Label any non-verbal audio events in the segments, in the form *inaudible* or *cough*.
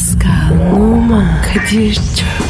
Pascal, Oman, Kadir çok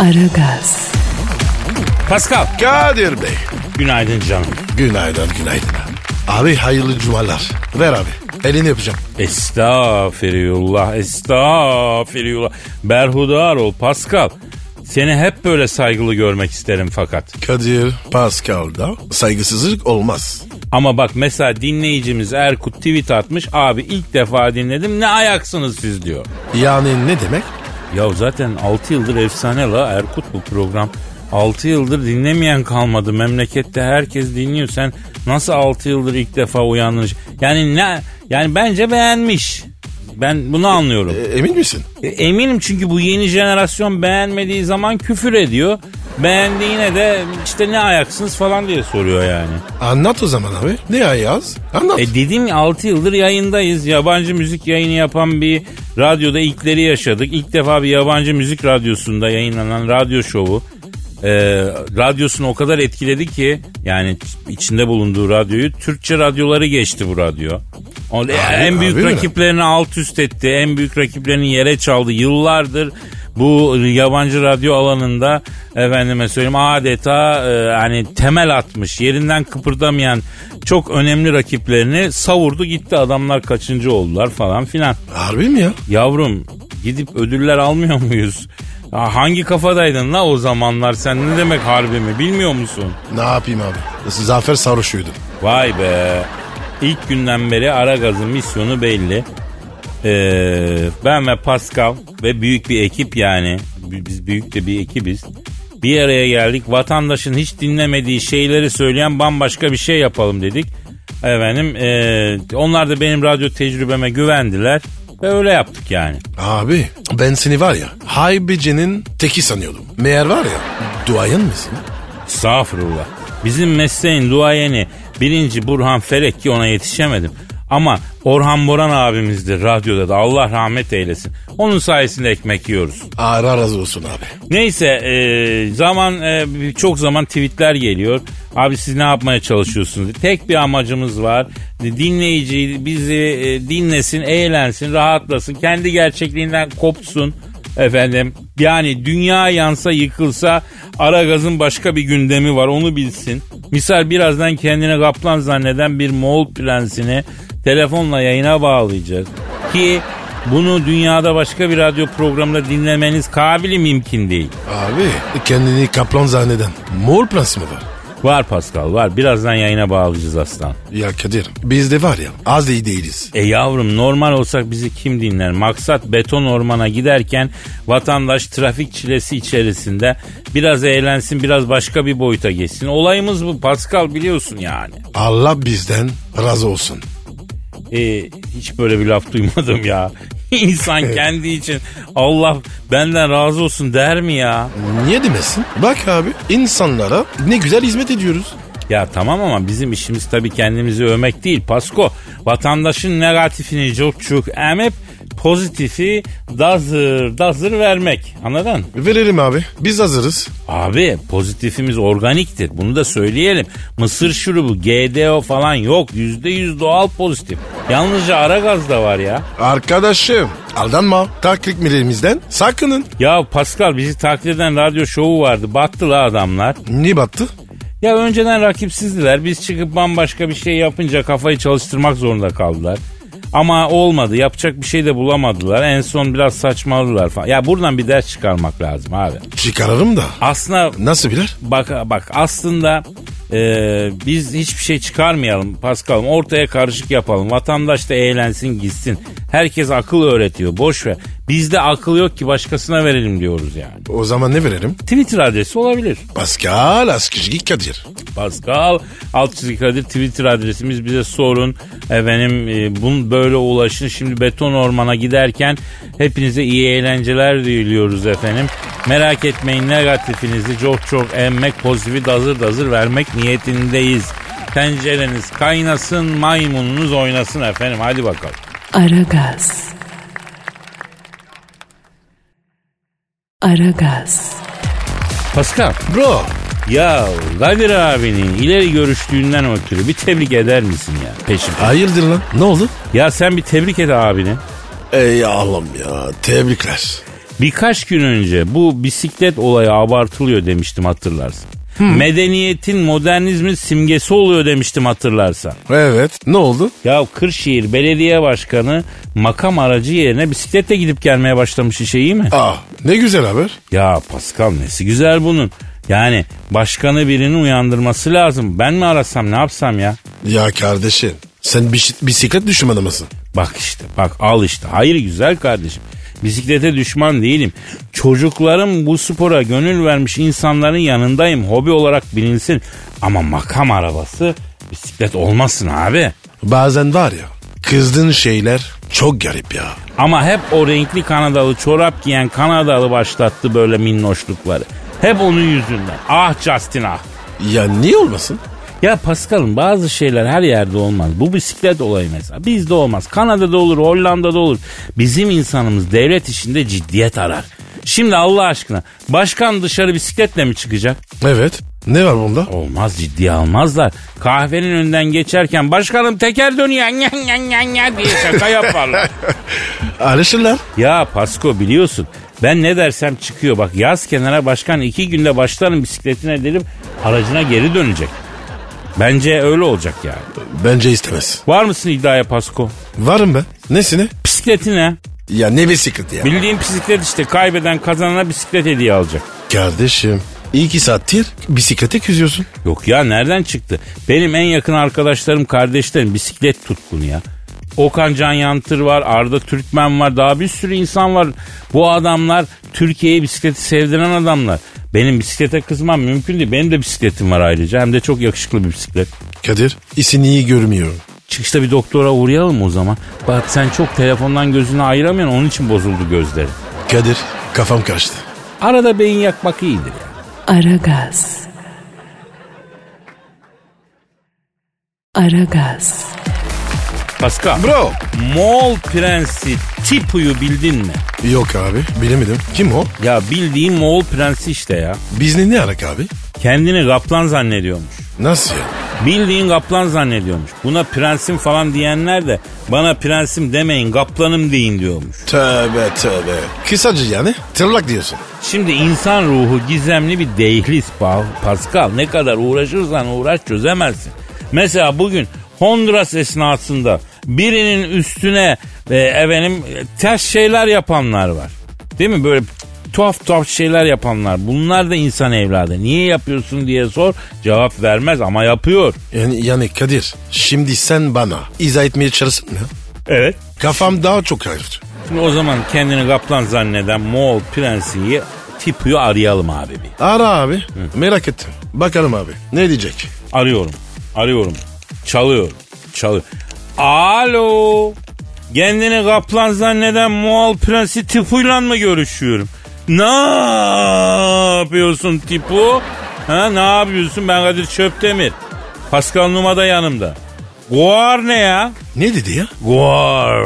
Aragaz, Pascal. Kadir Bey. Günaydın canım. Günaydın günaydın. Abi hayırlı cumalar. Ver abi. Elini yapacağım. Estağfirullah, estağfirullah. Berhudar ol Pascal. Seni hep böyle saygılı görmek isterim fakat. Kadir Pascal'da saygısızlık olmaz. Ama bak mesela dinleyicimiz Erkut tweet atmış. Abi ilk defa dinledim ne ayaksınız siz diyor. Yani ne demek? Ya zaten 6 yıldır efsane la Erkut bu program. 6 yıldır dinlemeyen kalmadı. Memlekette herkes dinliyor. Sen nasıl 6 yıldır ilk defa uyandın? Yani ne yani bence beğenmiş. Ben bunu anlıyorum. E, emin misin? E, Eminim çünkü bu yeni jenerasyon beğenmediği zaman küfür ediyor. Beğendiğine de işte ne ayaksınız falan diye soruyor yani. Anlat o zaman abi. Ne ayaz? Anlat. E dedim ya 6 yıldır yayındayız. Yabancı müzik yayını yapan bir radyoda ilkleri yaşadık. İlk defa bir yabancı müzik radyosunda yayınlanan radyo şovu. E, radyosunu o kadar etkiledi ki yani içinde bulunduğu radyoyu Türkçe radyoları geçti bu radyo. O, en büyük abi mi? rakiplerini alt üst etti. En büyük rakiplerini yere çaldı. Yıllardır bu yabancı radyo alanında efendime söyleyeyim adeta e, hani temel atmış yerinden kıpırdamayan çok önemli rakiplerini savurdu gitti adamlar kaçıncı oldular falan filan. Harbi mi ya? Yavrum gidip ödüller almıyor muyuz? Ya hangi kafadaydın la o zamanlar sen ne demek harbi mi bilmiyor musun? Ne yapayım abi? Zafer sarhoşuydu. Vay be. İlk günden beri Aragaz'ın misyonu belli. Ee, ben ve Pascal ve büyük bir ekip yani. Biz büyük de bir ekibiz. Bir araya geldik. Vatandaşın hiç dinlemediği şeyleri söyleyen bambaşka bir şey yapalım dedik. Efendim ee, onlar da benim radyo tecrübeme güvendiler. Ve öyle yaptık yani. Abi ben seni var ya haybecinin teki sanıyordum. Meğer var ya duayen misin? Estağfurullah. Bizim mesleğin duayeni birinci Burhan Ferek ki ona yetişemedim. Ama Orhan Boran abimizdir radyoda da Allah rahmet eylesin. Onun sayesinde ekmek yiyoruz. Ara razı olsun abi. Neyse e, zaman e, çok zaman tweetler geliyor. Abi siz ne yapmaya çalışıyorsunuz? Tek bir amacımız var. Dinleyici bizi e, dinlesin, eğlensin, rahatlasın. Kendi gerçekliğinden kopsun. Efendim yani dünya yansa yıkılsa Aragaz'ın başka bir gündemi var onu bilsin. Misal birazdan kendine kaplan zanneden bir Moğol prensini telefonla yayına bağlayacağız. Ki bunu dünyada başka bir radyo programında dinlemeniz kabili mümkün değil. Abi kendini kaplan zanneden Mor Prens mi var? Var Pascal var. Birazdan yayına bağlayacağız aslan. Ya Kadir biz de var ya az iyi değiliz. E yavrum normal olsak bizi kim dinler? Maksat beton ormana giderken vatandaş trafik çilesi içerisinde biraz eğlensin biraz başka bir boyuta geçsin. Olayımız bu Pascal biliyorsun yani. Allah bizden razı olsun. E, hiç böyle bir laf duymadım ya. *laughs* İnsan kendi için Allah benden razı olsun der mi ya? Niye demesin? Bak abi insanlara ne güzel hizmet ediyoruz. Ya tamam ama bizim işimiz tabii kendimizi övmek değil Pasko. Vatandaşın negatifini çok çok emip pozitifi dazır dazır vermek. Anladın? Verelim abi biz hazırız. Abi pozitifimiz organiktir. Bunu da söyleyelim. Mısır şurubu, GDO falan yok. Yüzde yüz doğal pozitif. Yalnızca ara gaz da var ya. Arkadaşım aldanma taktiklerimizden sakının. Ya Pascal bizi taklit eden radyo şovu vardı. Battı la adamlar. Niye battı? Ya önceden rakipsizdiler. Biz çıkıp bambaşka bir şey yapınca kafayı çalıştırmak zorunda kaldılar. Ama olmadı. Yapacak bir şey de bulamadılar. En son biraz saçmaladılar falan. Ya buradan bir ders çıkarmak lazım abi. Çıkarırım da. Aslında Nasıl bilir? bak bak aslında Ee, biz hiçbir şey çıkarmayalım Paskal'ım. Ortaya karışık yapalım. Vatandaş da eğlensin gitsin. Herkes akıl öğretiyor. Boş ver. Bizde akıl yok ki başkasına verelim diyoruz yani. O zaman ne verelim? Twitter adresi olabilir. Pascal Askışgi Kadir. Pascal alt çizgi Kadir Twitter adresimiz bize sorun. Efendim e, bun böyle ulaşın. Şimdi beton ormana giderken hepinize iyi eğlenceler diliyoruz efendim. Merak etmeyin negatifinizi çok çok emmek pozitifi dazır dazır vermek niyetindeyiz. Tencereniz kaynasın maymununuz oynasın efendim hadi bakalım. Aragaz. Aragaz. Pascal Bro. ya Kadir abinin ileri görüştüğünden ötürü bir tebrik eder misin ya peşin? Hayırdır lan? Ne oldu? Ya sen bir tebrik et abini. Ey Allah'ım ya. Tebrikler. Birkaç gün önce bu bisiklet olayı abartılıyor demiştim hatırlarsın. Medeniyetin, modernizmin simgesi oluyor demiştim hatırlarsan. Evet. Ne oldu? Ya Kırşehir Belediye Başkanı makam aracı yerine bisikletle gidip gelmeye başlamış işe iyi mi? Aa ne güzel haber. Ya Pascal nesi güzel bunun. Yani başkanı birinin uyandırması lazım. Ben mi arasam ne yapsam ya? Ya kardeşim sen bis- bisiklet düşmanı mısın? Bak işte bak al işte. Hayır güzel kardeşim. Bisiklete düşman değilim. Çocuklarım bu spora gönül vermiş insanların yanındayım. Hobi olarak bilinsin. Ama makam arabası bisiklet olmasın abi. Bazen var ya kızdığın şeyler çok garip ya. Ama hep o renkli Kanadalı çorap giyen Kanadalı başlattı böyle minnoşlukları. Hep onun yüzünden. Ah Justin ah. Ya niye olmasın? Ya Pascal'ım bazı şeyler her yerde olmaz. Bu bisiklet olayı mesela. Bizde olmaz. Kanada'da olur, Hollanda'da olur. Bizim insanımız devlet işinde ciddiyet arar. Şimdi Allah aşkına başkan dışarı bisikletle mi çıkacak? Evet. Ne var bunda? Olmaz ciddiye almazlar. Kahvenin önden geçerken başkanım teker dönüyor *laughs* nya nya nya nya diye şaka yaparlar. *laughs* Alışırlar. ya Pasko biliyorsun ben ne dersem çıkıyor. Bak yaz kenara başkan iki günde başlarım bisikletine derim aracına geri dönecek. Bence öyle olacak yani. Bence istemez. Var mısın iddiaya Pasko? Varım ben. Nesine? Bisikletine. Ya ne bisikleti ya? Bildiğin bisiklet işte kaybeden kazanana bisiklet hediye alacak. Kardeşim iki saattir bisiklete küzüyorsun. Yok ya nereden çıktı? Benim en yakın arkadaşlarım kardeşlerim bisiklet tutkunu ya. Okan Can Yantır var, Arda Türkmen var, daha bir sürü insan var. Bu adamlar Türkiye'ye bisikleti sevdiren adamlar. Benim bisiklete kızmam mümkün değil. Benim de bisikletim var ayrıca. Hem de çok yakışıklı bir bisiklet. Kadir isini iyi görmüyorum. Çıkışta bir doktora uğrayalım o zaman. Bak sen çok telefondan gözünü ayıramıyorsun onun için bozuldu gözleri. Kadir kafam karıştı. Arada beyin yakmak iyidir ya. Aragaz. Aragaz. Pascal. Bro. Moğol prensi Tipu'yu bildin mi? Yok abi bilemedim. Kim o? Ya bildiğin Moğol prensi işte ya. Bizle ne alak abi? Kendini kaplan zannediyormuş. Nasıl ya? Bildiğin kaplan zannediyormuş. Buna prensim falan diyenler de bana prensim demeyin kaplanım deyin diyormuş. Tövbe tövbe. Kısaca yani tırlak diyorsun. Şimdi insan ruhu gizemli bir dehliz Pa- Pascal. Ne kadar uğraşırsan uğraş çözemezsin. Mesela bugün Honduras esnasında birinin üstüne e, efendim ters şeyler yapanlar var. Değil mi? Böyle tuhaf tuhaf şeyler yapanlar. Bunlar da insan evladı. Niye yapıyorsun diye sor. Cevap vermez ama yapıyor. Yani, yani Kadir şimdi sen bana izah etmeye çalışsın mı? Evet. Kafam daha çok karıştı. Şimdi o zaman kendini kaplan zanneden Moğol prensiyi Tipu'yu arayalım abi bir. Ara abi. Merak ettim. Bakalım abi. Ne diyecek? Arıyorum. Arıyorum. Çalıyor. Çalıyor. Alo. Kendini kaplan zanneden Moğol prensi Tipu'yla mı görüşüyorum? Ne yapıyorsun Tipu? Ha ne yapıyorsun? Ben Kadir Çöptemir. Pascal Numa da yanımda. Guar ne ya? Ne dedi ya? Guar.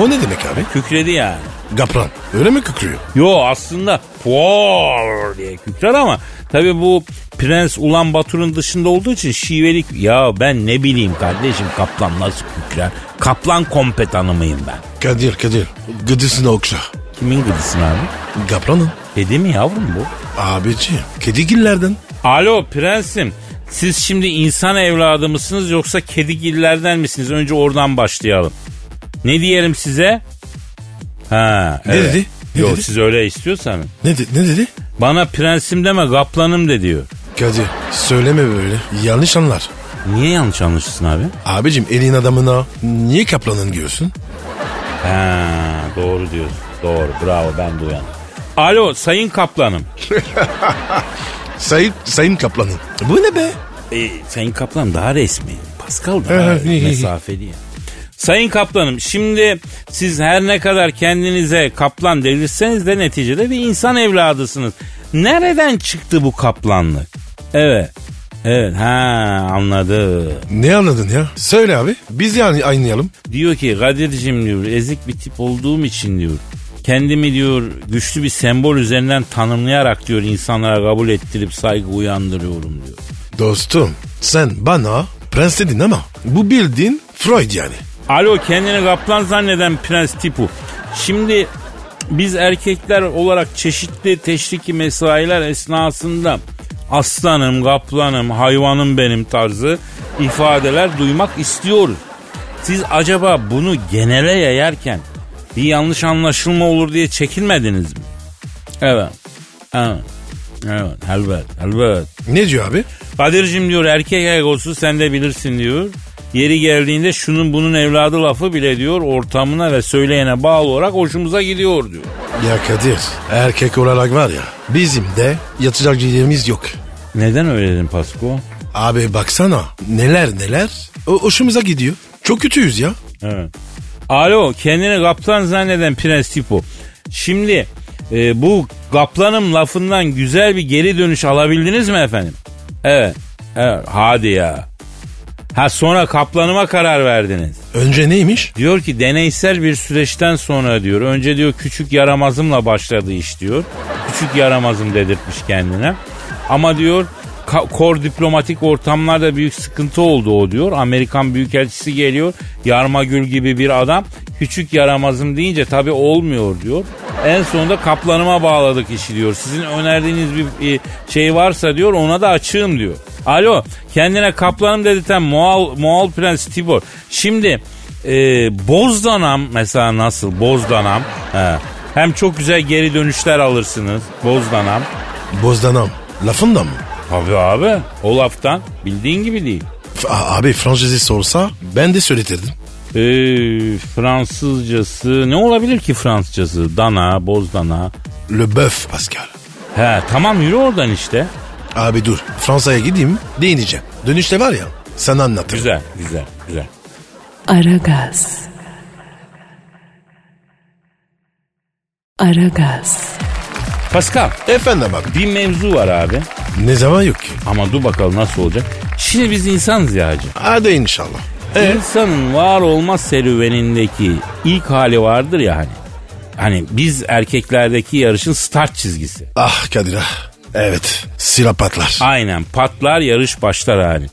O ne demek abi? Kükredi yani. Gapran. Öyle mi kükrüyor? Yo aslında Puar diye kükrer ama tabii bu Prens Ulan Batur'un dışında olduğu için şivelik ya ben ne bileyim kardeşim kaplan nasıl kükrer? Kaplan kompetanı mıyım ben? Kadir Kadir. Gıdısını okşa. Kimin gıdısın abi? Gapran'ın. Kedi mi yavrum bu? Abici. Kedigillerden. Alo prensim. Siz şimdi insan evladı mısınız yoksa kedigillerden misiniz? Önce oradan başlayalım. Ne diyelim size? Ha, Ne dedi? Ne Yok dedi? siz öyle istiyorsanız. Ne, de- ne dedi? Bana prensim deme kaplanım de diyor. Kadir söyleme böyle. Yanlış anlar. Niye yanlış anlaşılsın abi? Abicim elin adamına niye kaplanın diyorsun? Ha, doğru diyorsun. Doğru bravo ben de uyandım. Alo sayın kaplanım. *laughs* Sayın, sayın kaplanın. Bu ne be? E, sayın kaplan daha resmi. Pascal daha mesafeli. Sayın kaplanım şimdi siz her ne kadar kendinize kaplan devrirseniz de neticede bir insan evladısınız. Nereden çıktı bu kaplanlık? Evet. Evet ha anladım. Ne anladın ya? Söyle abi. Biz yani aynayalım. Diyor ki Kadir'cim diyor ezik bir tip olduğum için diyor. Kendimi diyor güçlü bir sembol üzerinden tanımlayarak diyor insanlara kabul ettirip saygı uyandırıyorum diyor. Dostum sen bana prens dedin ama bu bildiğin Freud yani. Alo kendini kaplan zanneden prens tipu. Şimdi biz erkekler olarak çeşitli teşriki mesailer esnasında aslanım, kaplanım, hayvanım benim tarzı ifadeler duymak istiyoruz. Siz acaba bunu genele yayarken bir yanlış anlaşılma olur diye çekinmediniz mi? Evet. Evet. Evet. Elbet. Elbet. Ne diyor abi? Kadir'cim diyor erkek egosu sen de bilirsin diyor. Yeri geldiğinde şunun bunun evladı lafı bile diyor ortamına ve söyleyene bağlı olarak hoşumuza gidiyor diyor. Ya Kadir erkek olarak var ya bizim de yatacak yerimiz yok. Neden öyle dedin Pasko? Abi baksana neler neler o hoşumuza gidiyor. Çok kötüyüz ya. Evet. Alo kendini kaplan zanneden prens tipo. Şimdi e, bu kaplanım lafından güzel bir geri dönüş alabildiniz mi efendim? Evet. Evet hadi ya. Ha sonra kaplanıma karar verdiniz. Önce neymiş? Diyor ki deneysel bir süreçten sonra diyor. Önce diyor küçük yaramazımla başladı iş diyor. Küçük yaramazım dedirtmiş kendine. Ama diyor kor diplomatik ortamlarda büyük sıkıntı oldu o diyor. Amerikan büyükelçisi geliyor. Yarmagül gibi bir adam. Küçük yaramazım deyince tabii olmuyor diyor. En sonunda kaplanıma bağladık işi diyor. Sizin önerdiğiniz bir şey varsa diyor ona da açığım diyor. Alo kendine kaplanım dedirten Moğol, Moğol Prens Tibor. Şimdi e, Bozdanam mesela nasıl Bozdanam he. hem çok güzel geri dönüşler alırsınız Bozdanam. Bozdanam. Lafından mı? Abi abi o laftan bildiğin gibi değil. Abi Fransızcası olsa ben de söyletirdim. Ee, Fransızcası ne olabilir ki Fransızcası? Dana, bozdana. Le bœuf Pascal. He tamam yürü oradan işte. Abi dur Fransa'ya gideyim değineceğim. Dönüşte var ya sana anlatırım. Güzel güzel güzel. Aragaz. Aragaz. Pascal Efendim abi bir mevzu var abi. ne zaman yok ki? Ama dur bakalım nasıl olacak. Şimdi biz insanız ya hacı. Hadi inşallah. E, İnsanın var olma serüvenindeki ilk hali vardır ya hani. Hani biz erkeklerdeki yarışın start çizgisi. ah Kadir ah. Evet silah patlar. Aynen patlar yarış başlar hani.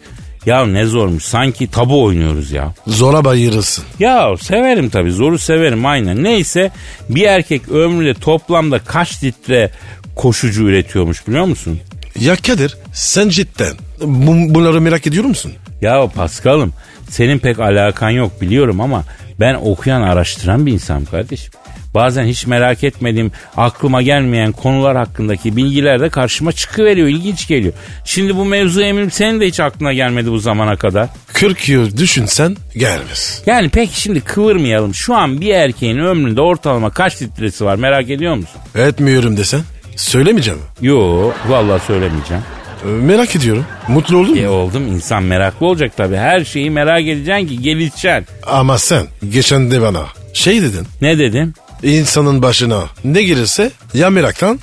Ya ne zormuş sanki tabu oynuyoruz ya. Zora bayırırsın. Ya severim tabii zoru severim aynen. Neyse bir erkek ömründe toplamda kaç litre koşucu üretiyormuş biliyor musun? Ya Kadir sen cidden bu- bunları merak ediyor musun? Ya Paskal'ım senin pek alakan yok biliyorum ama ben okuyan araştıran bir insanım kardeşim. Bazen hiç merak etmediğim aklıma gelmeyen konular hakkındaki bilgiler de karşıma çıkıveriyor ilginç geliyor. Şimdi bu mevzu eminim senin de hiç aklına gelmedi bu zamana kadar. 40 yıl düşünsen gelmez. Yani peki şimdi kıvırmayalım şu an bir erkeğin ömründe ortalama kaç litresi var merak ediyor musun? Etmiyorum desen söylemeyeceğim. Yo vallahi söylemeyeceğim. Ee, Merak ediyorum. Mutlu oldun E mu? oldum insan meraklı olacak tabii. Her şeyi merak edeceksin ki gelişeceksin. Ama sen geçen de bana şey dedin. Ne dedim? İnsanın başına ne gelirse ya meraktan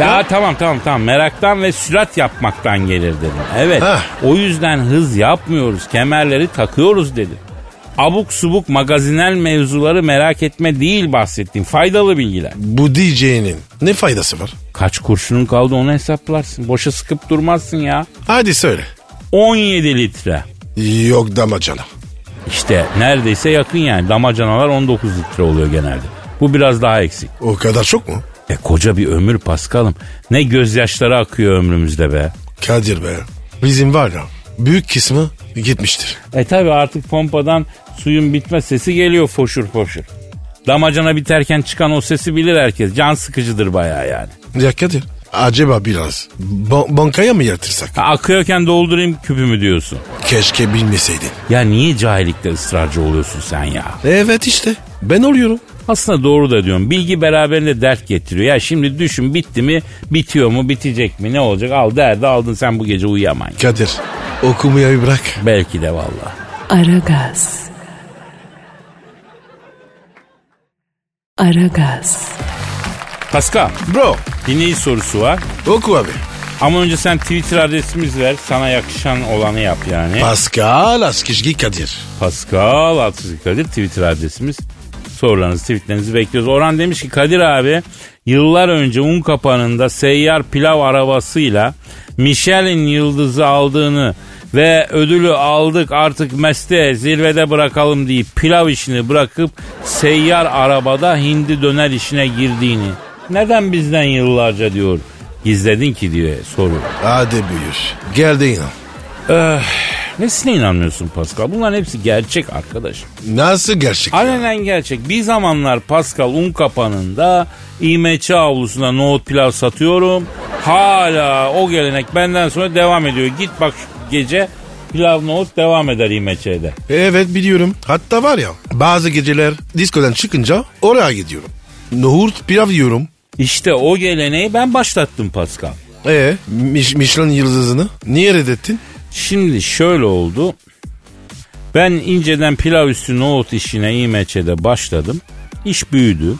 Ya tamam tamam tamam meraktan ve sürat yapmaktan gelir dedim. Evet Heh. o yüzden hız yapmıyoruz kemerleri takıyoruz dedim. Abuk subuk magazinel mevzuları merak etme değil bahsettiğim faydalı bilgiler. bu diyeceğinin ne faydası var? Kaç kurşunun kaldı onu hesaplarsın. Boşa sıkıp durmazsın ya. Hadi söyle. 17 litre. Yok damacana. İşte neredeyse yakın yani. Damacanalar 19 litre oluyor genelde. Bu biraz daha eksik. O kadar çok mu? E koca bir ömür Paskal'ım. Ne gözyaşları akıyor ömrümüzde be. Kadir be. Bizim var ya büyük kısmı gitmiştir. E tabi artık pompadan suyun bitme sesi geliyor foşur foşur. Damacana biterken çıkan o sesi bilir herkes. Can sıkıcıdır bayağı yani. Ya Kadir acaba biraz ba- bankaya mı yatırsak? Akıyorken doldurayım küpümü diyorsun. Keşke bilmeseydin. Ya niye cahillikte ısrarcı oluyorsun sen ya? Evet işte ben oluyorum. Aslında doğru da diyorum. Bilgi beraberinde dert getiriyor. Ya şimdi düşün bitti mi, bitiyor mu, bitecek mi, ne olacak? Al derdi aldın sen bu gece uyuyamayın. Kadir okumayı bırak. Belki de valla. Aragaz. Aragaz. Pascal, Bro dinleyici sorusu var. oku abi. Ama önce sen Twitter adresimiz ver. Sana yakışan olanı yap yani. Pascal Askışgi Kadir. Pascal Altçızı Kadir Twitter adresimiz. Sorularınızı, tweetlerinizi bekliyoruz. Orhan demiş ki Kadir abi yıllar önce un kapanında seyyar pilav arabasıyla Michelin yıldızı aldığını ve ödülü aldık artık mesleğe zirvede bırakalım deyip pilav işini bırakıp seyyar arabada hindi döner işine girdiğini neden bizden yıllarca diyor gizledin ki diyor soru. Hadi buyur. Gel de inan. Nesine inanmıyorsun Pascal? Bunların hepsi gerçek arkadaş. Nasıl gerçek? ya? Alenen gerçek. Bir zamanlar Pascal un kapanında İMÇ avlusunda nohut pilav satıyorum. Hala o gelenek benden sonra devam ediyor. Git bak şu gece pilav nohut devam eder İMÇ'de. Evet biliyorum. Hatta var ya bazı geceler diskodan çıkınca oraya gidiyorum. Nohurt pilav yiyorum. İşte o geleneği ben başlattım Pascal. Ee, Mich- Michelin yıldızını niye reddettin? Şimdi şöyle oldu. Ben inceden pilav üstü nohut işine İMÇ'de başladım. İş büyüdü.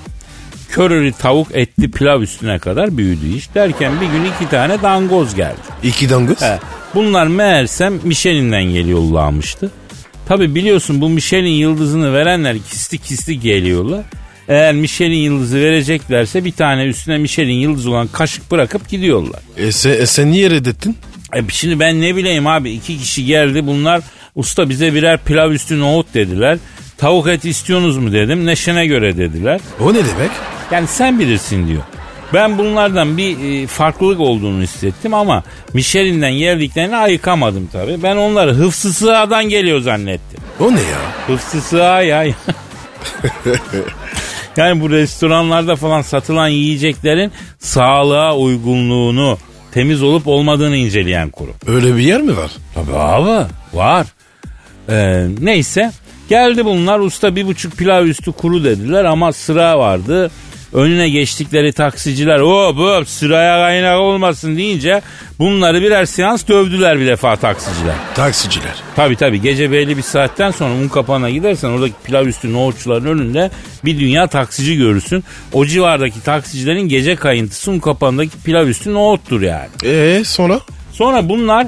Körili tavuk etli pilav üstüne kadar büyüdü iş. Derken bir gün iki tane dangoz geldi. İki dangız. He, bunlar meğersem Michelin'den geliyorlarmıştı. Tabi biliyorsun bu Michelin yıldızını verenler kisti kisti geliyorlar. Eğer Michelin yıldızı vereceklerse bir tane üstüne Michelin yıldızı olan kaşık bırakıp gidiyorlar. E, sen, e, sen niye reddettin? E şimdi ben ne bileyim abi iki kişi geldi bunlar usta bize birer pilav üstü nohut dediler. Tavuk et istiyorsunuz mu dedim neşene göre dediler. O ne demek? Yani sen bilirsin diyor. Ben bunlardan bir e, farklılık olduğunu hissettim ama Michelin'den geldiklerini ayıkamadım tabii. Ben onları hıfzı sığadan geliyor zannettim. O ne ya? Hıfzı sığa ya. *laughs* yani bu restoranlarda falan satılan yiyeceklerin sağlığa uygunluğunu, temiz olup olmadığını inceleyen kurum. Öyle bir yer mi var? Tabii abi var. Ee, neyse geldi bunlar usta bir buçuk pilav üstü kuru dediler ama sıra vardı. Önüne geçtikleri taksiciler o bu sıraya kaynak olmasın deyince bunları birer seans dövdüler bir defa taksiciler. Taksiciler. Tabi tabi gece belli bir saatten sonra un kapağına gidersen oradaki pilav üstü nohutçuların önünde bir dünya taksici görürsün. O civardaki taksicilerin gece kayıntısı un kapağındaki pilav üstü nohuttur yani. E sonra? Sonra bunlar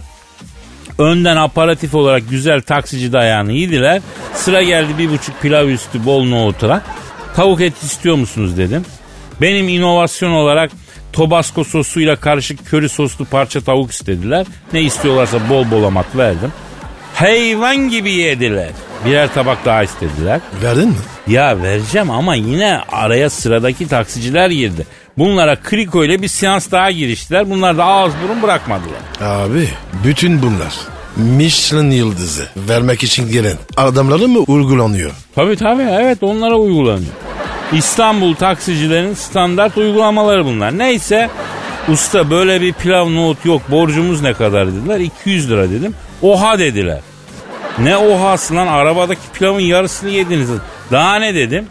önden aparatif olarak güzel taksici dayağını yediler. Sıra geldi bir buçuk pilav üstü bol nohutura. Tavuk et istiyor musunuz dedim. Benim inovasyon olarak Tobasco sosuyla karışık köri soslu parça tavuk istediler. Ne istiyorlarsa bol bol amat verdim. Hayvan gibi yediler. Birer tabak daha istediler. Verdin mi? Ya vereceğim ama yine araya sıradaki taksiciler girdi. Bunlara Kriko ile bir seans daha giriştiler. Bunlar da ağız burun bırakmadılar. Abi bütün bunlar Michelin yıldızı vermek için gelen adamları mı uygulanıyor? Tabii tabii evet onlara uygulanıyor. İstanbul taksicilerin standart uygulamaları bunlar. Neyse usta böyle bir pilav nohut yok borcumuz ne kadar dediler. 200 lira dedim. Oha dediler. Ne ohası lan arabadaki pilavın yarısını yediniz. Daha ne dedim.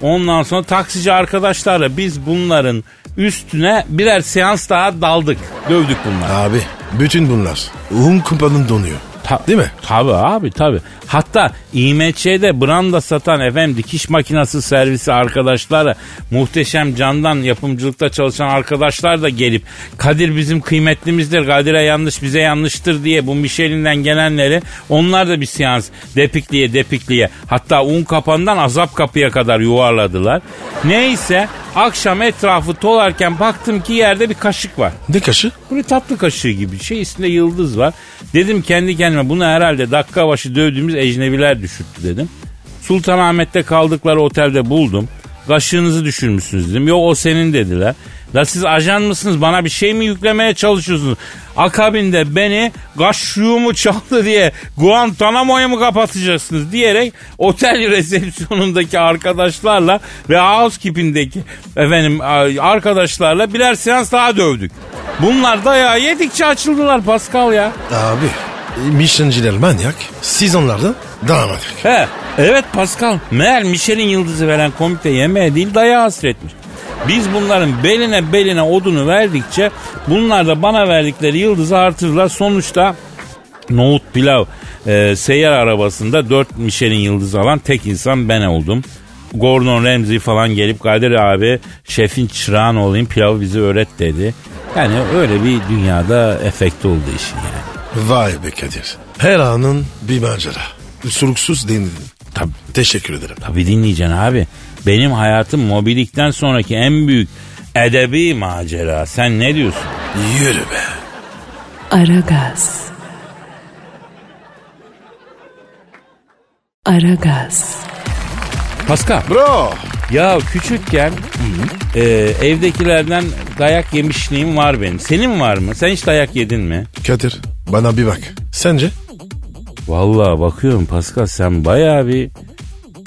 Ondan sonra taksici arkadaşlarla biz bunların üstüne birer seans daha daldık. Dövdük bunları. Abi bütün bunlar un kumpanın donuyor. Ta- Değil mi? Tabii abi tabii. Hatta İMÇ'de branda satan efendim dikiş makinası servisi arkadaşları muhteşem candan yapımcılıkta çalışan arkadaşlar da gelip Kadir bizim kıymetlimizdir Kadir'e yanlış bize yanlıştır diye bu Michelin'den gelenleri onlar da bir seans depikliye depikliye hatta un kapandan azap kapıya kadar yuvarladılar. Neyse akşam etrafı tolarken baktım ki yerde bir kaşık var. Ne kaşı? Böyle tatlı kaşığı gibi bir şey üstünde yıldız var. Dedim kendi kendime bunu herhalde dakika başı dövdüğümüz ecnebiler düşürttü dedim. Sultanahmet'te kaldıkları otelde buldum. Kaşığınızı düşürmüşsünüz dedim. Yok o senin dediler. La siz ajan mısınız bana bir şey mi yüklemeye çalışıyorsunuz? Akabinde beni kaşığımı çaldı diye Guantanamo'ya mı kapatacaksınız diyerek otel *laughs* resepsiyonundaki arkadaşlarla ve housekeeping'deki efendim arkadaşlarla birer seans daha dövdük. Bunlar dayağı yedikçe açıldılar Pascal ya. Abi Michelin'ciler manyak. Siz onlardan damat. He, evet Pascal. Meğer Michelin yıldızı veren komite yemeğe değil dayağı hasretmiş. Biz bunların beline beline odunu verdikçe bunlar da bana verdikleri yıldızı artırırlar. Sonuçta nohut pilav e, seyyar arabasında 4 Michelin yıldızı alan tek insan ben oldum. Gordon Ramsay falan gelip Kadir abi şefin çırağın olayım pilavı bize öğret dedi. Yani öyle bir dünyada efekt oldu işin yani. Vay be Kadir. Her anın bir macera. Soluksuz dinledin. Tabii. Teşekkür ederim. Tabii dinleyeceksin abi. Benim hayatım mobilikten sonraki en büyük edebi macera. Sen ne diyorsun? Yürü be. Aragaz. Aragaz. Pascal. Bro. Ya küçükken e, evdekilerden dayak yemişliğim var benim. Senin var mı? Sen hiç dayak yedin mi? Kadir bana bir bak. Sence? Vallahi bakıyorum Pascal sen bayağı bir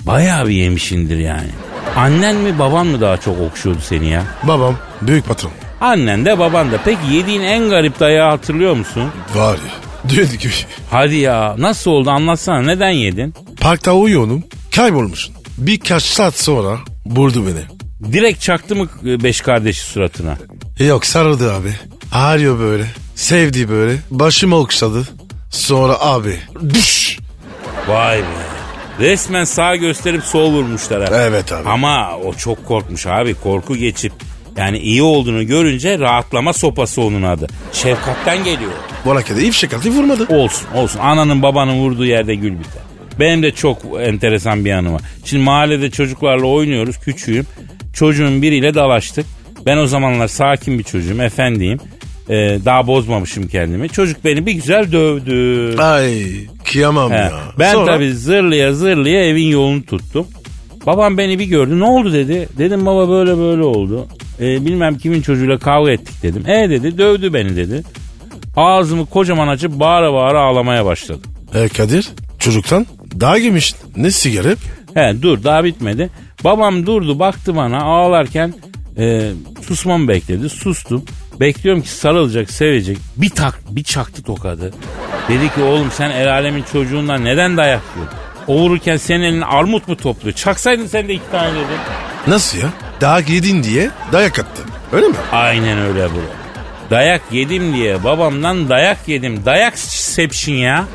bayağı bir yemişindir yani. Annen mi baban mı daha çok okşuyordu seni ya? Babam büyük patron. Annen de baban da. Peki yediğin en garip dayağı hatırlıyor musun? Var ya. Düğün gibi. Hadi ya nasıl oldu anlatsana neden yedin? Parkta uyuyordum. Kaybolmuşsun. Birkaç saat sonra buldu beni. Direkt çaktı mı beş kardeşi suratına? Yok sarıldı abi. Ağrıyor böyle. Sevdi böyle. Başımı okşadı. Sonra abi. Düş. Vay be. Resmen sağ gösterip sol vurmuşlar. ha. Evet abi. Ama o çok korkmuş abi. Korku geçip yani iyi olduğunu görünce rahatlama sopası onun adı. Şefkatten geliyor. Bana kadar ifşek atı vurmadı. Olsun olsun. Ananın babanın vurduğu yerde gül biter. Benim de çok enteresan bir anı var. Şimdi mahallede çocuklarla oynuyoruz. Küçüğüm. Çocuğun biriyle dalaştık. Ben o zamanlar sakin bir çocuğum. Efendiyim. Ee, daha bozmamışım kendimi. Çocuk beni bir güzel dövdü. Ay kıyamam He. ya. Ben Sonra? tabii zırlıya zırlıya evin yolunu tuttum. Babam beni bir gördü. Ne oldu dedi. Dedim baba böyle böyle oldu. Ee, bilmem kimin çocuğuyla kavga ettik dedim. E dedi dövdü beni dedi. Ağzımı kocaman açıp bağıra bağıra ağlamaya başladım. E Kadir çocuktan daha yemişsin. Ne sigara? He dur daha bitmedi. Babam durdu baktı bana ağlarken e, susmamı bekledi. Sustum. Bekliyorum ki sarılacak, sevecek. Bir tak, bir çaktı tokadı. Dedi ki oğlum sen el alemin çocuğundan neden dayak yiyorsun? O vururken senin elin armut mu topluyor? Çaksaydın sen de iki tane dedi. Nasıl ya? Daha yedin diye dayak attın. Öyle mi? Aynen öyle bro. Dayak yedim diye babamdan dayak yedim. Dayak sepşin ya.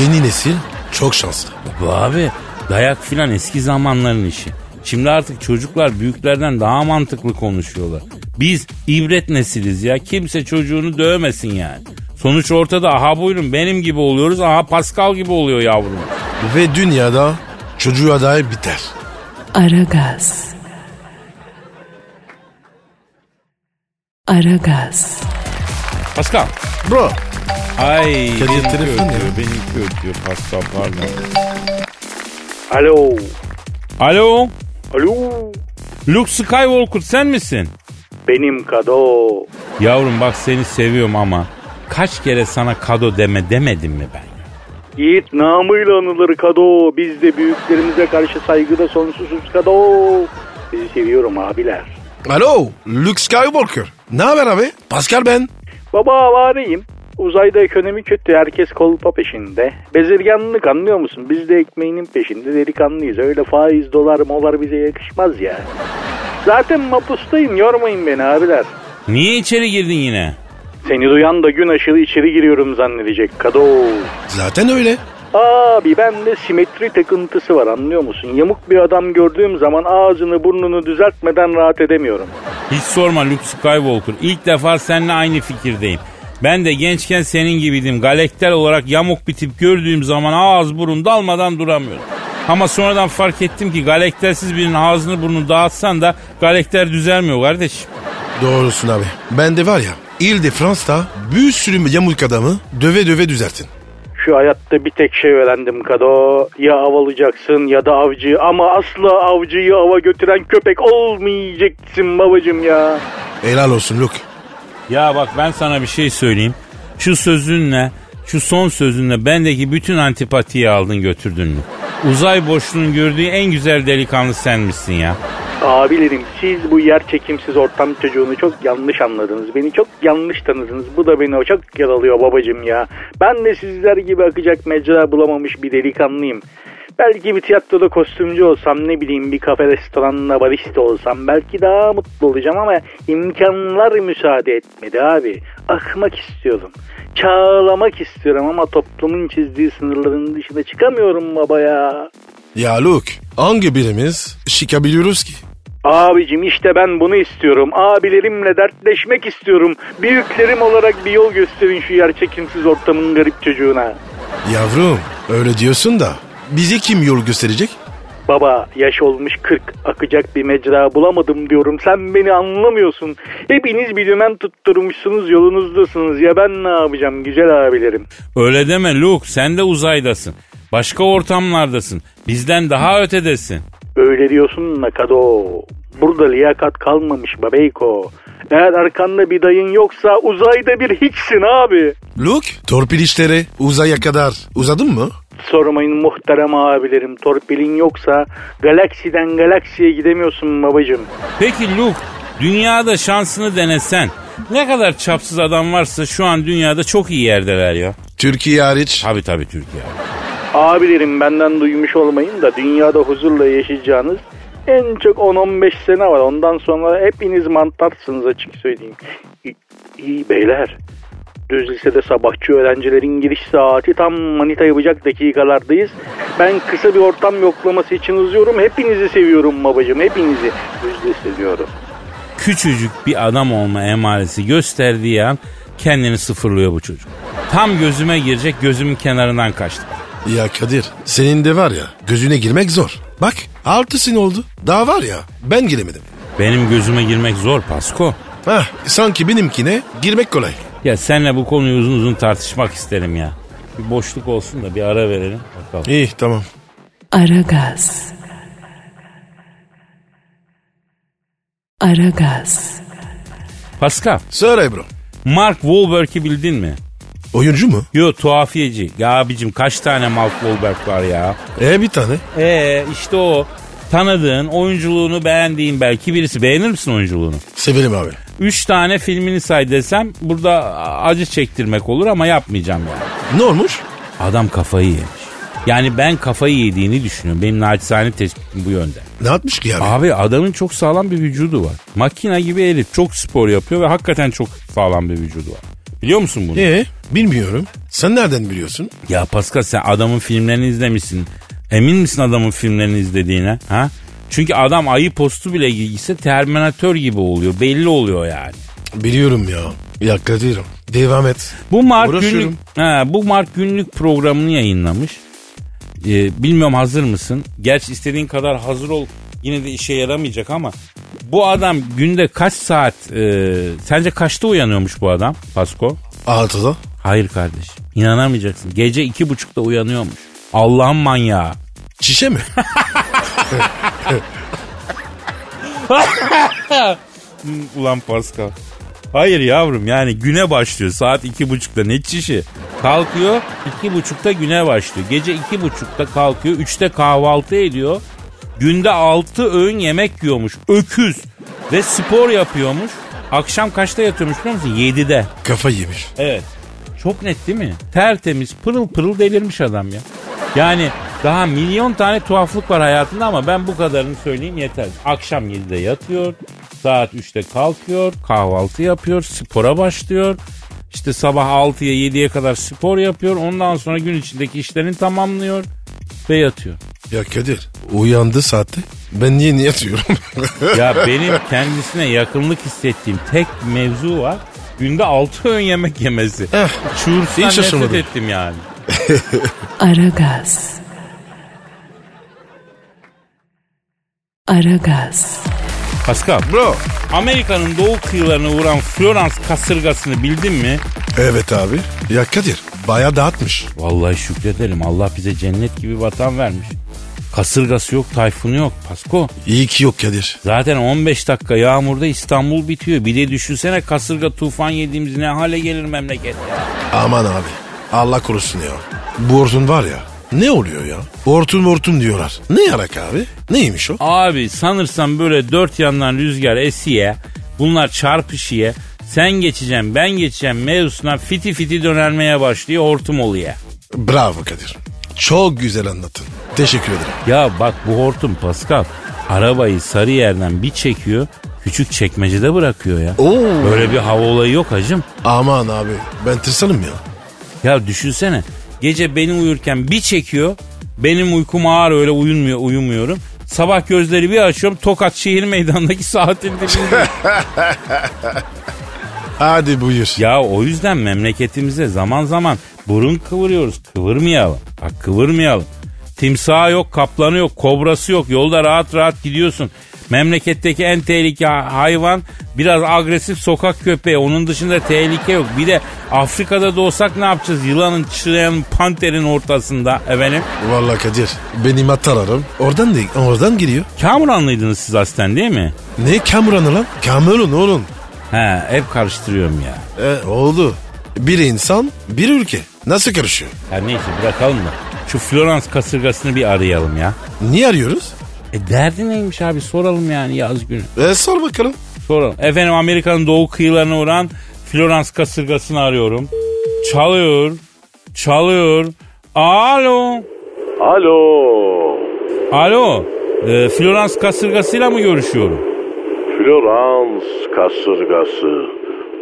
Yeni nesil çok şanslı. Bu abi dayak filan eski zamanların işi. Şimdi artık çocuklar büyüklerden daha mantıklı konuşuyorlar. Biz ibret nesiliz ya. Kimse çocuğunu dövmesin yani. Sonuç ortada. Aha buyurun benim gibi oluyoruz. Aha Pascal gibi oluyor yavrum. Ve dünyada çocuğa dair biter. Aragaz. Aragaz. Pascal. Bro. Ay benimki telefon ya. ötüyor. Benimki ötüyor Pascal pardon. Alo. Alo. Alo. Luke Skywalker sen misin? Benim kado. Yavrum bak seni seviyorum ama kaç kere sana kado deme demedim mi ben? Yiğit namıyla anılır kado. Biz de büyüklerimize karşı saygıda sonsuzuz kado. Sizi seviyorum abiler. Alo. Luke Skywalker. Ne haber abi? Pascal ben. Baba avareyim. Uzayda ekonomi kötü. Herkes kolpa peşinde. Bezirganlık anlıyor musun? Biz de ekmeğinin peşinde delikanlıyız. Öyle faiz, dolar, molar bize yakışmaz ya. Zaten mapustayım. Yormayın beni abiler. Niye içeri girdin yine? Seni duyan da gün aşırı içeri giriyorum zannedecek kado. Zaten öyle. Abi bende simetri takıntısı var anlıyor musun? Yamuk bir adam gördüğüm zaman ağzını burnunu düzeltmeden rahat edemiyorum. Hiç sorma Luke Skywalker. İlk defa seninle aynı fikirdeyim. Ben de gençken senin gibiydim. Galekter olarak yamuk bir tip gördüğüm zaman ağız burun dalmadan duramıyorum. Ama sonradan fark ettim ki galektersiz birinin ağzını burnunu dağıtsan da galekter düzelmiyor kardeşim. Doğrusun abi. Ben de var ya İl de Fransa bir sürü yamuk adamı döve döve düzeltin. Şu hayatta bir tek şey öğrendim Kado. Ya av alacaksın ya da avcı ama asla avcıyı ava götüren köpek olmayacaksın babacım ya. Helal olsun Luke. Ya bak ben sana bir şey söyleyeyim. Şu sözünle, şu son sözünle bendeki bütün antipatiyi aldın götürdün mü? Uzay boşluğunun gördüğü en güzel delikanlı sen misin ya? Abilerim siz bu yer çekimsiz ortam çocuğunu çok yanlış anladınız. Beni çok yanlış tanıdınız. Bu da beni çok yaralıyor babacım ya. Ben de sizler gibi akacak mecra bulamamış bir delikanlıyım. Belki bir tiyatroda kostümcü olsam ne bileyim bir kafe restoranda barista olsam belki daha mutlu olacağım ama imkanlar müsaade etmedi abi. Akmak istiyorum. Çağlamak istiyorum ama toplumun çizdiği sınırların dışına çıkamıyorum baba ya. Ya Luke hangi birimiz çıkabiliyoruz ki? Abicim işte ben bunu istiyorum. Abilerimle dertleşmek istiyorum. Büyüklerim olarak bir yol gösterin şu yer çekimsiz ortamın garip çocuğuna. Yavrum öyle diyorsun da bizi kim yol gösterecek? Baba yaş olmuş 40 akacak bir mecra bulamadım diyorum. Sen beni anlamıyorsun. Hepiniz bir dümen tutturmuşsunuz yolunuzdasınız. Ya ben ne yapacağım güzel abilerim. Öyle deme Luke sen de uzaydasın. Başka ortamlardasın. Bizden daha ötedesin. Öyle diyorsun Nakado. Burada liyakat kalmamış babeyko. Eğer arkanda bir dayın yoksa uzayda bir hiçsin abi. Luke torpil işleri uzaya kadar uzadın mı? Sormayın muhterem abilerim. Torpilin yoksa galaksiden galaksiye gidemiyorsun babacım. Peki Luke dünyada şansını denesen ne kadar çapsız adam varsa şu an dünyada çok iyi yerdeler ya. Türkiye hariç. Tabii tabii Türkiye. Abilerim benden duymuş olmayın da dünyada huzurla yaşayacağınız en çok 10-15 sene var. Ondan sonra hepiniz mantarsınız açık söyleyeyim. İyi, iyi beyler. Düz lisede sabahçı öğrencilerin giriş saati tam manita yapacak dakikalardayız. Ben kısa bir ortam yoklaması için uzuyorum. Hepinizi seviyorum babacığım. Hepinizi. Düz lise diyorum. Küçücük bir adam olma emaresi gösterdiği an kendini sıfırlıyor bu çocuk. Tam gözüme girecek gözümün kenarından kaçtı. Ya Kadir senin de var ya gözüne girmek zor. Bak altı sene oldu. Daha var ya ben giremedim. Benim gözüme girmek zor Pasko. Hah sanki benimkine girmek kolay. Ya senle bu konuyu uzun uzun tartışmak isterim ya. Bir boşluk olsun da bir ara verelim bakalım. İyi tamam. Aragaz. Aragaz. Pascal, Söyle bro. Mark Wahlberg'i bildin mi? Oyuncu mu? Yo tuhafiyeci. Ya abicim kaç tane Mark Wahlberg var ya? E bir tane. Ee işte o. Tanıdığın, oyunculuğunu beğendiğin belki birisi. Beğenir misin oyunculuğunu? Severim abi. Üç tane filmini say desem burada acı çektirmek olur ama yapmayacağım yani. Ne olmuş? Adam kafayı yemiş. Yani ben kafayı yediğini düşünüyorum. Benim naçizane tespitim bu yönde. Ne yapmış ki abi? Abi adamın çok sağlam bir vücudu var. Makina gibi herif çok spor yapıyor ve hakikaten çok sağlam bir vücudu var. Biliyor musun bunu? E bilmiyorum. Sen nereden biliyorsun? Ya Pascal sen adamın filmlerini izlemişsin. Emin misin adamın filmlerini izlediğine? Ha? Çünkü adam ayı postu bile giyse Terminator gibi oluyor. Belli oluyor yani. Biliyorum ya. Ya devam et. Bu Mark günlük ha, bu Mark günlük programını yayınlamış. Ee, bilmiyorum hazır mısın? Gerçi istediğin kadar hazır ol. Yine de işe yaramayacak ama bu adam günde kaç saat e, sence kaçta uyanıyormuş bu adam Pasko? Altıda. Hayır kardeşim inanamayacaksın. Gece iki buçukta uyanıyormuş. Allah'ın manyağı. Çişe mi? *laughs* Ulan Pascal. Hayır yavrum yani güne başlıyor saat iki buçukta ne çişi. Kalkıyor iki buçukta güne başlıyor. Gece iki buçukta kalkıyor üçte kahvaltı ediyor. Günde altı öğün yemek yiyormuş. Öküz. Ve spor yapıyormuş. Akşam kaçta yatıyormuş biliyor musun? Yedide. Kafa yemiş. Evet. Çok net değil mi? Tertemiz pırıl pırıl delirmiş adam ya. Yani daha milyon tane tuhaflık var hayatında ama ben bu kadarını söyleyeyim yeter. Akşam 7'de yatıyor, saat 3'te kalkıyor, kahvaltı yapıyor, spora başlıyor. İşte sabah 6'ya 7'ye kadar spor yapıyor. Ondan sonra gün içindeki işlerini tamamlıyor ve yatıyor. Ya Kadir uyandı saatte. Ben niye niye yatıyorum? *laughs* Ya *laughs* benim kendisine yakınlık hissettiğim tek mevzu var. Günde 6 öğün yemek yemesi. Eh, hiç nefret ettim yani. *laughs* Aragaz. Aragaz. Pascal. Bro. Amerika'nın doğu kıyılarına vuran Florence kasırgasını bildin mi? Evet abi. Ya Kadir baya dağıtmış. Vallahi şükredelim. Allah bize cennet gibi vatan vermiş. Kasırgası yok, tayfunu yok. Pasko. İyi ki yok Kadir. Zaten 15 dakika yağmurda İstanbul bitiyor. Bir de düşünsene kasırga tufan yediğimiz ne hale gelir memleket. Aman abi. Allah korusun ya. Bu var ya Ne oluyor ya? Hortum hortum diyorlar. Ne yarak abi? Neymiş o? Abi sanırsam böyle dört yandan rüzgar esiye. Bunlar çarpışıya. Sen geçeceğim ben geçeceğim mevzusuna fiti fiti dönermeye başlıyor hortum oluyor. Bravo Kadir. Çok güzel anlattın. Teşekkür ederim. Ya bak bu hortum Pascal arabayı sarı yerden bir çekiyor küçük çekmecede bırakıyor ya. Oo. Böyle bir hava olayı yok hacım. Aman abi ben tırsanım ya. Ya düşünsene gece beni uyurken bir çekiyor benim uykum ağır öyle uyumuyor, uyumuyorum. Sabah gözleri bir açıyorum Tokat şehir meydanındaki *laughs* saatin dibinde. *laughs* Hadi buyur. ya o yüzden memleketimize zaman zaman burun kıvırıyoruz. Kıvırmayalım. Bak kıvırmayalım. Timsahı yok, kaplanı yok, kobrası yok. Yolda rahat rahat gidiyorsun. Memleketteki en tehlikeli hayvan biraz agresif sokak köpeği. Onun dışında tehlike yok. Bir de Afrika'da da olsak ne yapacağız? Yılanın, çırayanın, panterin ortasında efendim. Vallahi Kadir benim atalarım oradan değil oradan giriyor. Kamuranlıydınız siz aslen değil mi? Ne Kamuran'ı lan? Kamerun oğlum. He hep karıştırıyorum ya. E, oldu. Bir insan bir ülke. Nasıl karışıyor? Ya neyse bırakalım da. Şu Florence kasırgasını bir arayalım ya. Niye arıyoruz? E derdi neymiş abi soralım yani yaz günü. E, sor bakalım. Soralım. Efendim Amerika'nın doğu kıyılarına uğran Florence kasırgasını arıyorum. Çalıyor. Çalıyor. Alo. Alo. Alo. E, Florence kasırgasıyla mı görüşüyorum? Florans kasırgası.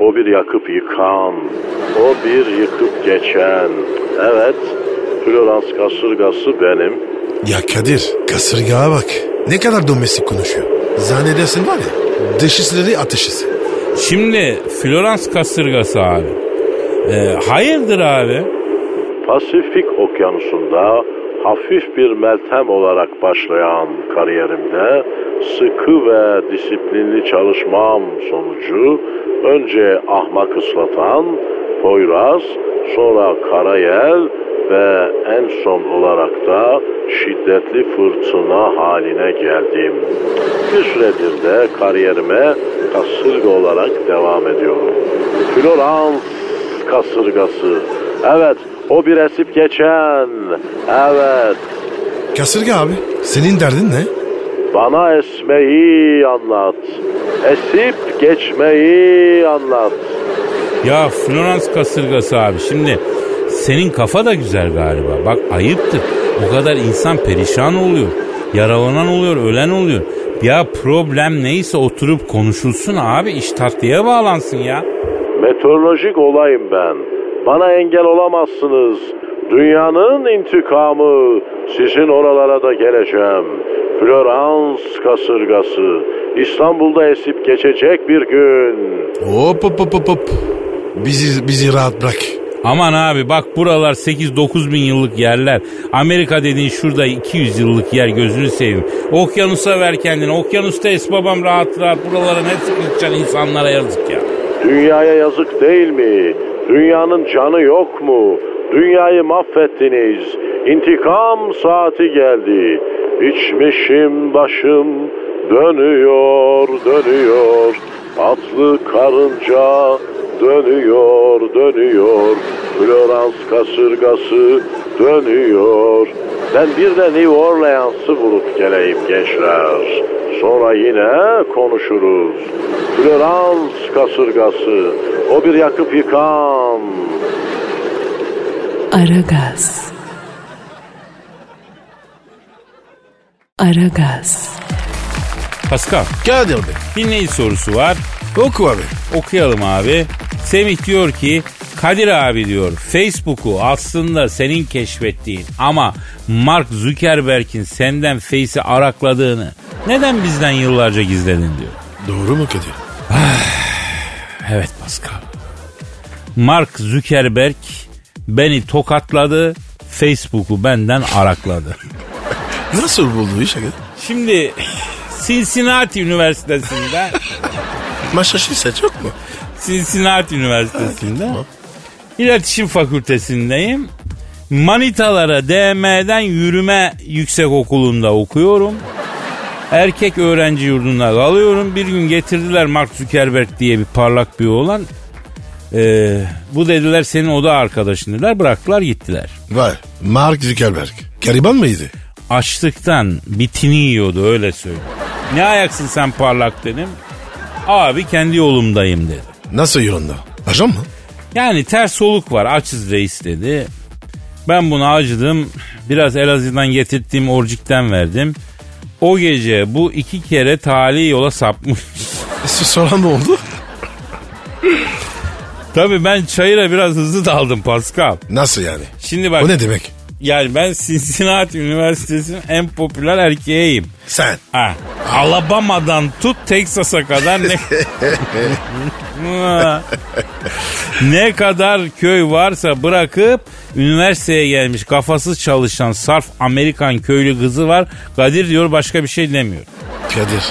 O bir yakıp yıkan. O bir yıkıp geçen. Evet. Florans kasırgası benim. Ya Kadir kasırgaya bak. Ne kadar domestik konuşuyor. Zannedersin var ya dışişleri ateşisi. Şimdi Florence kasırgası abi. E, hayırdır abi? Pasifik okyanusunda hafif bir meltem olarak başlayan kariyerimde sıkı ve disiplinli çalışmam sonucu önce ahmak ıslatan Poyraz, sonra Karayel ve en son olarak da şiddetli fırtına haline geldim. Bir süredir de kariyerime kasırga olarak devam ediyorum. Florans kasırgası. Evet, o bir esip geçen. Evet, Kasırga abi senin derdin ne? bana esmeyi anlat. Esip geçmeyi anlat. Ya Florence kasırgası abi şimdi senin kafa da güzel galiba. Bak ayıptır. O kadar insan perişan oluyor. Yaralanan oluyor, ölen oluyor. Ya problem neyse oturup konuşulsun abi. iş tatlıya bağlansın ya. Meteorolojik olayım ben. Bana engel olamazsınız. Dünyanın intikamı. Sizin oralara da geleceğim. Florans kasırgası. İstanbul'da esip geçecek bir gün. Hop hop hop hop hop. Bizi, bizi rahat bırak. Aman abi bak buralar 8-9 bin yıllık yerler. Amerika dediğin şurada 200 yıllık yer gözünü seveyim. Okyanusa ver kendini. Okyanusta es babam rahat rahat. Buralara ne sıkıntacaksın insanlara yazık ya. Dünyaya yazık değil mi? Dünyanın canı yok mu? Dünyayı mahvettiniz. İntikam saati geldi. İçmişim başım dönüyor, dönüyor. Atlı karınca dönüyor, dönüyor. Florans kasırgası dönüyor. Ben bir de New Orleans'ı bulup geleyim gençler. Sonra yine konuşuruz. Florans kasırgası. O bir yakıp yıkan. Aragaz. Aragaz. Pascal Kadir Bey. dinleyici sorusu var. Oku abi. Okuyalım abi. Semih diyor ki Kadir abi diyor Facebook'u aslında senin keşfettiğin ama Mark Zuckerberg'in senden Face'i arakladığını neden bizden yıllarca gizledin diyor. Doğru mu Kadir? Evet Pascal. Mark Zuckerberg beni tokatladı Facebook'u benden arakladı. Nasıl buldu iş? Şimdi Cincinnati Üniversitesi'nde Maşaşıysa çok mu? Cincinnati Üniversitesi'nde İletişim Fakültesindeyim. Manitalara DM'den yürüme yüksek okulunda okuyorum. Erkek öğrenci yurdunda kalıyorum. Bir gün getirdiler Mark Zuckerberg diye bir parlak bir oğlan. Ee, bu dediler senin oda arkadaşın dediler. Bıraktılar gittiler. Vay. Mark Zuckerberg. Gariban mıydı? Açlıktan bitini yiyordu öyle söyleyeyim. Ne ayaksın sen parlak dedim. Abi kendi yolumdayım dedi. Nasıl yolunda? Ajan mı? Yani ters soluk var açız reis dedi. Ben bunu acıdım. Biraz Elazığ'dan getirttiğim orcikten verdim. O gece bu iki kere tali yola sapmış. E, sonra ne oldu? Tabii ben çayıra biraz hızlı daldım Pascal. Nasıl yani? Şimdi bak O ne demek? Yani ben Cincinnati Üniversitesi'nin en popüler erkeğiyim. Sen. Ha, Alabama'dan tut Texas'a kadar ne *laughs* ne kadar köy varsa bırakıp üniversiteye gelmiş kafasız çalışan sarf Amerikan köylü kızı var. Kadir diyor başka bir şey demiyor. Kadir.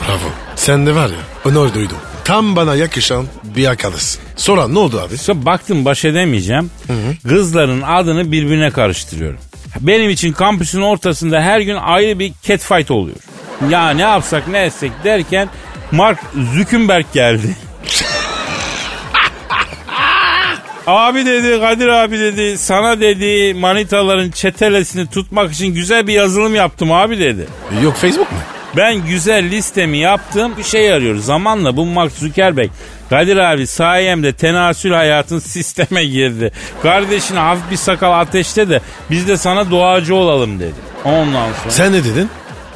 Bravo. Sen de var ya onur duydum. Tam bana yakışan bir arkadaşsın. Sonra ne oldu abi? Sonra baktım baş edemeyeceğim. Kızların adını birbirine karıştırıyorum. Benim için kampüsün ortasında her gün ayrı bir catfight oluyor. Ya ne yapsak ne etsek derken Mark Zuckerberg geldi. *laughs* abi dedi Kadir abi dedi sana dedi manitaların çetelesini tutmak için güzel bir yazılım yaptım abi dedi. Yok Facebook mu? Ben güzel listemi yaptım bir şey arıyor. Zamanla bu Mark Zuckerberg Kadir abi sayemde tenasül hayatın *laughs* sisteme girdi. Kardeşine hafif bir sakal ateşte de biz de sana duacı olalım dedi. Ondan sonra. Sen ne dedin?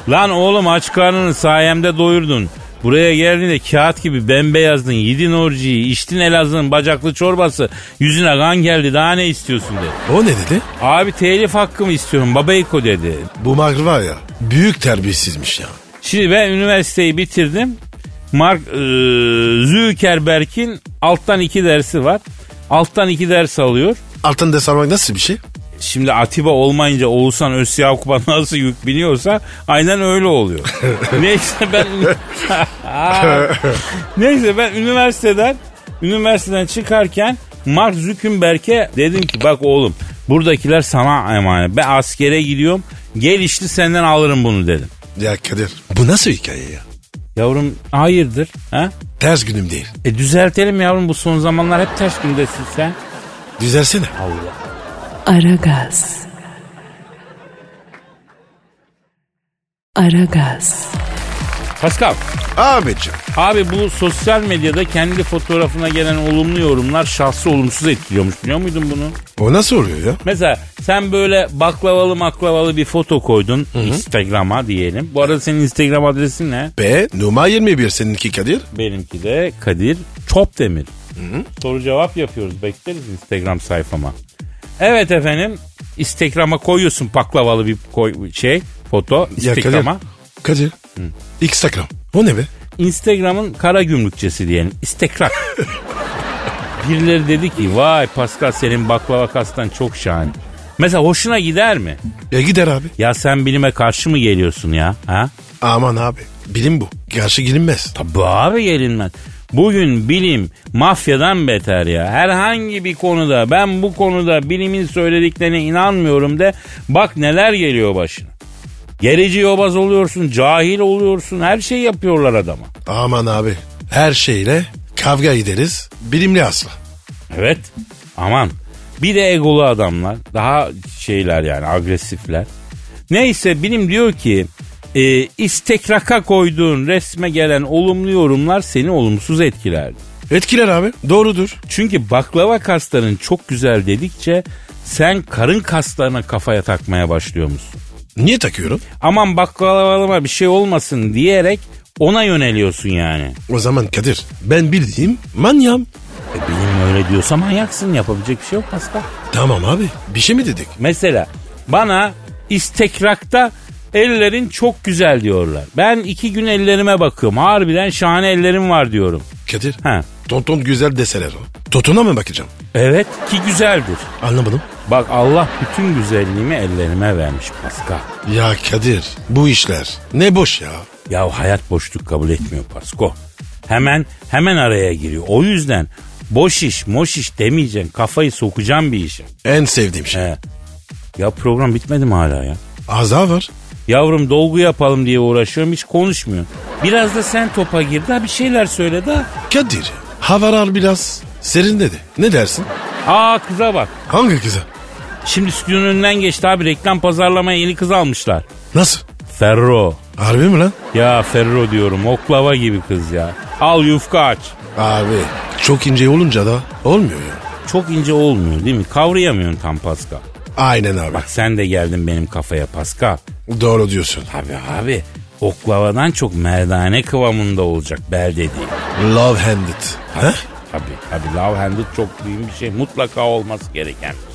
Lan oğlum aç karnını sayemde doyurdun. Buraya geldiğinde kağıt gibi bembeyazdın. Yedin orjiyi, içtin Elazığ'ın bacaklı çorbası. Yüzüne kan geldi daha ne istiyorsun dedi. O ne dedi? Abi telif hakkımı istiyorum babayko dedi. Bu Mark var ya büyük terbiyesizmiş ya. Şimdi ben üniversiteyi bitirdim. Mark e, Zuckerberg'in alttan iki dersi var. Alttan iki ders alıyor. Altın ders almak nasıl bir şey? Şimdi Atiba olmayınca Oğuzhan Özyakup'a *laughs* nasıl yük biniyorsa aynen öyle oluyor. *laughs* Neyse ben *laughs* Neyse ben üniversiteden üniversiteden çıkarken Mark Zuckerberg'e dedim ki bak oğlum buradakiler sana emanet. Ben askere gidiyorum. Gel işte senden alırım bunu dedim. Ya Kadir bu nasıl hikaye ya? Yavrum hayırdır? Ha? Ters günüm değil. E düzeltelim yavrum bu son zamanlar hep ters gündesin sen. Düzelsene. Aragaz. Aragaz. Pascal Abicim. abi bu sosyal medyada kendi fotoğrafına gelen olumlu yorumlar şahsı olumsuz etkiliyormuş biliyor muydun bunu? O nasıl oluyor ya? Mesela sen böyle baklavalı maklavalı bir foto koydun Instagram'a diyelim. Bu arada senin Instagram adresin ne? B numara 21 seninki Kadir. Benimki de Kadir Çopdemir. Soru cevap yapıyoruz. Bekleriz Instagram sayfama. Evet efendim. Instagram'a koyuyorsun baklavalı bir koy, şey foto Kadir. Instagram'a. Kadir. Instagram. O ne be? Instagram'ın kara gümrükçesi diyelim. İstekrak. *laughs* Birileri dedi ki vay Pascal senin baklava kastan çok şahane. Mesela hoşuna gider mi? Ya gider abi. Ya sen bilime karşı mı geliyorsun ya? Ha? Aman abi. Bilim bu. Karşı gelinmez. Tabii abi gelinmez. Bugün bilim mafyadan beter ya. Herhangi bir konuda ben bu konuda bilimin söylediklerine inanmıyorum de bak neler geliyor başına. Gerici yobaz oluyorsun, cahil oluyorsun, her şey yapıyorlar adama. Aman abi. Her şeyle kavga ederiz. Bilimli asla. Evet aman. Bir de egolu adamlar. Daha şeyler yani agresifler. Neyse bilim diyor ki e, istekraka koyduğun resme gelen olumlu yorumlar seni olumsuz etkiler. Etkiler abi. Doğrudur. Çünkü baklava kasların çok güzel dedikçe sen karın kaslarına kafaya takmaya başlıyor musun? Niye takıyorum? Aman baklavalıma bir şey olmasın diyerek ona yöneliyorsun yani. O zaman Kadir ben bildiğim manyam. E benim öyle diyorsa manyaksın yapabilecek bir şey yok Pascal. Tamam abi. Bir şey mi dedik? Mesela bana istekrakta ellerin çok güzel diyorlar. Ben iki gün ellerime bakıyorum. Harbiden şahane ellerim var diyorum. Kadir. Ha. Tonton güzel deseler o. Totona mı bakacağım? Evet ki güzeldir. Anlamadım. Bak Allah bütün güzelliğimi ellerime vermiş Pascal. Ya Kadir bu işler ne boş ya. Ya hayat boşluk kabul etmiyor Pasko. Hemen hemen araya giriyor. O yüzden boş iş moş iş demeyeceksin. Kafayı sokacağım bir işe. En sevdiğim şey. He. Ya program bitmedi mi hala ya? Az daha var. Yavrum dolgu yapalım diye uğraşıyorum hiç konuşmuyor. Biraz da sen topa gir daha bir şeyler söyle daha. Kadir havalar biraz Serin dedi. Ne dersin? Aa kıza bak. Hangi kıza? Şimdi stüdyonun önünden geçti abi reklam pazarlamaya yeni kız almışlar. Nasıl? Ferro. Harbi mi lan? Ya Ferro diyorum oklava gibi kız ya. Al yufka aç. Abi çok ince olunca da olmuyor ya. Çok ince olmuyor değil mi? Kavrayamıyorsun tam Pascal. Aynen abi. Bak sen de geldin benim kafaya Pascal. Doğru diyorsun. Tabii abi. Oklavadan çok merdane kıvamında olacak bel dediği. Love handed. He? Tabii tabii love handed çok büyük bir şey. Mutlaka olması gereken bir şey.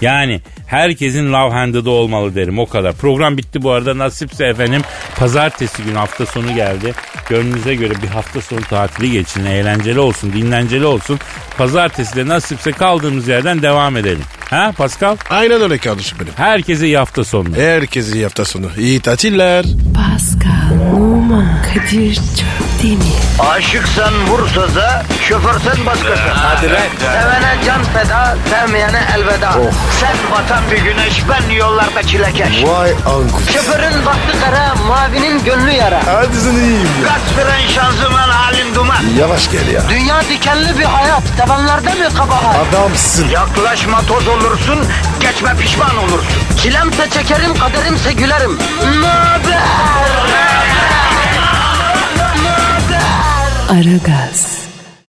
Yani herkesin love handed'ı olmalı derim o kadar. Program bitti bu arada nasipse efendim. Pazartesi günü hafta sonu geldi. Gönlünüze göre bir hafta sonu tatili geçin. Eğlenceli olsun, dinlenceli olsun. Pazartesi de nasipse kaldığımız yerden devam edelim. Ha Pascal? Aynen öyle kardeşim benim. Herkese iyi hafta sonu. Herkese iyi hafta sonu. İyi tatiller. Pascal, Oman, Kadir çok değil mi? Aşıksan vursa da, şoförsen başkasın. Hadi Sevene can feda, sevmeyene elveda. Sen batan bir güneş, ben yollarda çilekeş. Vay anku. Şoförün baktı kara, mavinin gönlü yara. Hadi sen iyiyim ya. Kasperen şanzıman halin duman. Yavaş gel ya. Dünya dikenli bir hayat, sevenlerde mi kabahar? Adamsın. Yaklaşma toz olursun, geçme pişman olursun. Çilemse çekerim, kaderimse gülerim. Möber! Aragaz.